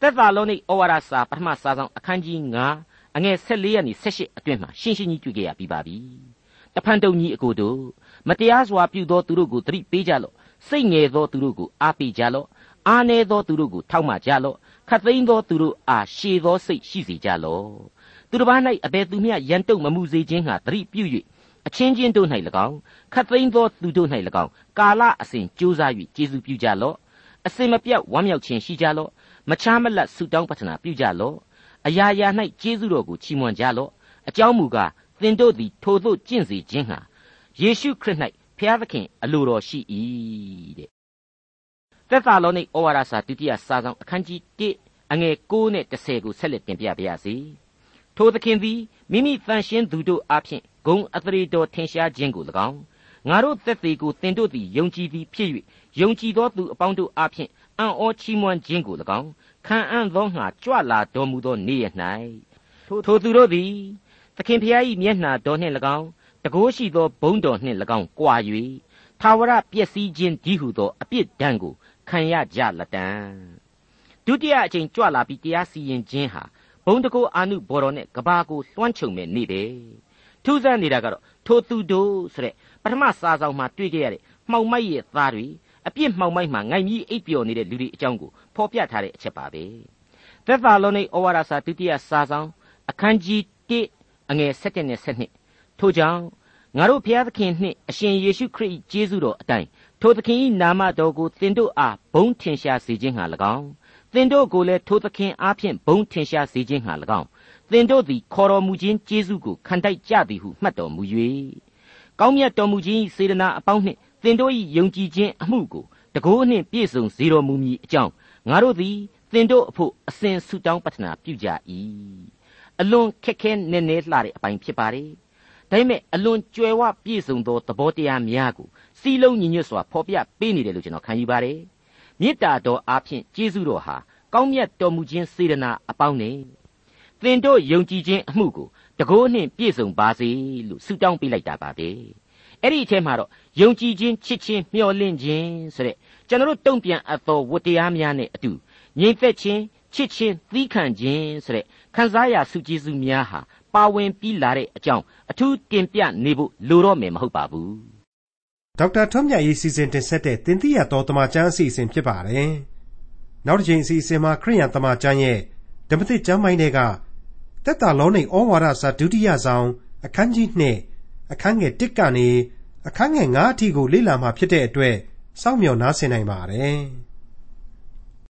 သက်သာလောနိဩဝါဒစာပထမစာဆောင်အခန်းကြီး9အငယ်14ရက်နေ18အတွင်းမှာရှင်းရှင်းကြီးတွေ့ကြရပြီးပါပြီတဖန်တုံကြီးအကိုတို့မတရားစွာပြုသောသူတို့ကိုသတိပေးကြလော့စိတ်ငယ်သောသူတို့ကိုအားပေးကြလော့အားနည်းသောသူတို့ကိုထောက်မှကြလော့ ခတ်သိမ်းသောသူတို့အားရှည်သောစိတ်ရှိစေကြလော့သူတစ်ပါး၌အဘယ်သူမျှရန်တုံမမှုစေခြင်းဟာသတိပြု၍အချင်းချင်းတို့၌၎င်းခတ်သိမ်းသောသူတို့၌၎င်းကာလအစဉ်ကြိုးစား၍ကျေးဇူးပြုကြလော့အစင်မပြတ်ဝမ်းမြောက်ခြင်းရှိကြလော့မချားမလတ်ဆုတောင်းပတနာပြုကြလော့အရာရာ၌ကျေးဇူးတော်ကိုချီးမွမ်းကြလော့အကြောင်းမူကားသင်တို့သည်ထိုသို့ကျင့်စေခြင်းဟာယေရှုခရစ်၌ဖျားသခင်အလိုတော်ရှိ၏တဲ့ သက်သာလောနိဩဝါဒစာဒုတိယစာဆောင်အခန်းကြီး1အငယ်9နဲ့10ကိုဆက်လက်တင်ပြပါရစေထိုသခင်သည်မိမိတန်ရှင်းသူတို့အားဖြင့်ဂုံအသရေတော်ထင်ရှားခြင်းကို၎င်းငါတို့သက်သေးကိုသင်တို့သည်ယုံကြည်သည်ဖြစ်၍ယုံကြည်သောသူအပေါင်းတို့အားဖြင့်အံ့ဩချီးမွမ်းခြင်းကို၎င်းခံအံ့သောငါကြွလာတော်မူသောနေ့ရ၌ထိုသူတို့သည်သခင်ဖျား၏မျက်နှာတော်နှင့်၎င်းတကိုးရှိသောဘုံတော်နှင့်၎င်းကြွာ၍သာဝရပျက်စီးခြင်းဒီဟုသောအပြစ်ဒဏ်ကို ခံရကြလတံဒုတိယအကြိမ်ကြွလာပြီးတရားစီရင်ခြင်းဟာဘုံတကိုးအာနုဘော်တော်နဲ့ကဘာကိုလွှမ်းခြုံမဲ့နေ့ပဲထူးဆန်းနေတာကတော့ထိုသူတို့ဆိုတဲ့ပထမစာဆောင်မှာတွေ့ကြရတဲ့မှောင်မိုက်ရဲ့သားတွေအပြစ်မှောင်မိုက်မှာငိုင်ကြီးအိပ်ပျော်နေတဲ့လူတွေအကြောင်းကိုဖော်ပြထားတဲ့အချက်ပါပဲသက်သာလုံးនៃဩဝါဒစာဒုတိယစာဆောင်အခန်းကြီး1အငယ်7နဲ့7ထို့ကြောင့်ငါတို့ဘုရားသခင်နှင့်အရှင်ယေရှုခရစ်ကျေးဇူးတော်အတိုင်း ထိုသခင်၏နာမတော်ကိုသင်တို့အားဘုံထင်ရှားစေခြင်းဟာ၎င်းသင်တို့ကိုလည်းထိုသခင်အားဖြင့်ဘုံထင်ရှားစေခြင်းဟာ၎င်းသင်တို့သည်ခေါ်တော်မူခြင်းကျေးဇူးကိုခံတိုက်ကြသည်ဟုမှတ်တော်မူ၍ကောင်းမြတ်တော်မူခြင်းစေတနာအပေါင်းနှင့်သင်တို့၏ယုံကြည်ခြင်းအမှုကိုတကိုးနှင့်ပြည့်စုံစေတော်မူမည်အကြောင်းငါတို့သည်သင်တို့အဖို့အစဉ်ဆုတောင်းပတနာပြုကြ၏အလွန်ခက်ခဲနက်နဲလှတဲ့အပိုင်းဖြစ်ပါတယ် ဒါပေမဲ့အလွန်ကြွယ်ဝပြည့်စုံသောသဘောတရားများကိုစီလုံးညီညွတ်စွာဖော်ပြပေးနေတယ်လို့ကျွန်တော်ခံယူပါတယ်မေတ္တာတော်အားဖြင့်ကျေးဇူးတော်ဟာကောင်းမြတ်တော်မူခြင်းစေတနာအပေါင်းနဲ့သင်တို့ယုံကြည်ခြင်းအမှုကိုတကိုးနှင့်ပြည့်စုံပါစေလို့ဆုတောင်းပေးလိုက်တာပါပဲအဲ့ဒီအထက်မှာတော့ယုံကြည်ခြင်းချစ်ခြင်းမျှော်လင့်ခြင်းဆိုတဲ့ကျွန်တော်တို့တုံ့ပြန်အပ်သောဝတ္တရားများနဲ့အတူငြိမ်သက်ခြင်းချစ်ခြင်းသီးခံခြင်းဆိုတဲ့ခံစားရစုကျေးဇူးများဟာ ပါဝင်ပြီးလာတဲ့အကြောင်းအထူးတင်ပြနေဖို့လိုတော့မယ်မဟုတ်ပါဘူးဒေါက်တာထွန်းမြတ်ရေးစီစဉ်တင်ဆက်တဲ့တင်ပြရတော်တမချန်းအစီအစဉ်ဖြစ်ပါတယ်နောက်တစ်ချိန်အစီအစဉ်မှာခရိယန်တမချန်းရဲ့ဓမ္မသစ်ကျမ်းပိုင်းတွေကတက်တာလုံးနေဩဝါဒစာဒုတိယဆောင်အခန်းကြီး2အခန်းငယ်1ကနေအခန်းငယ်9အထိကိုလေ့လာမှာဖြစ်တဲ့အတွက်စောင့်မျှော်နားဆင်နိုင်ပါတယ်။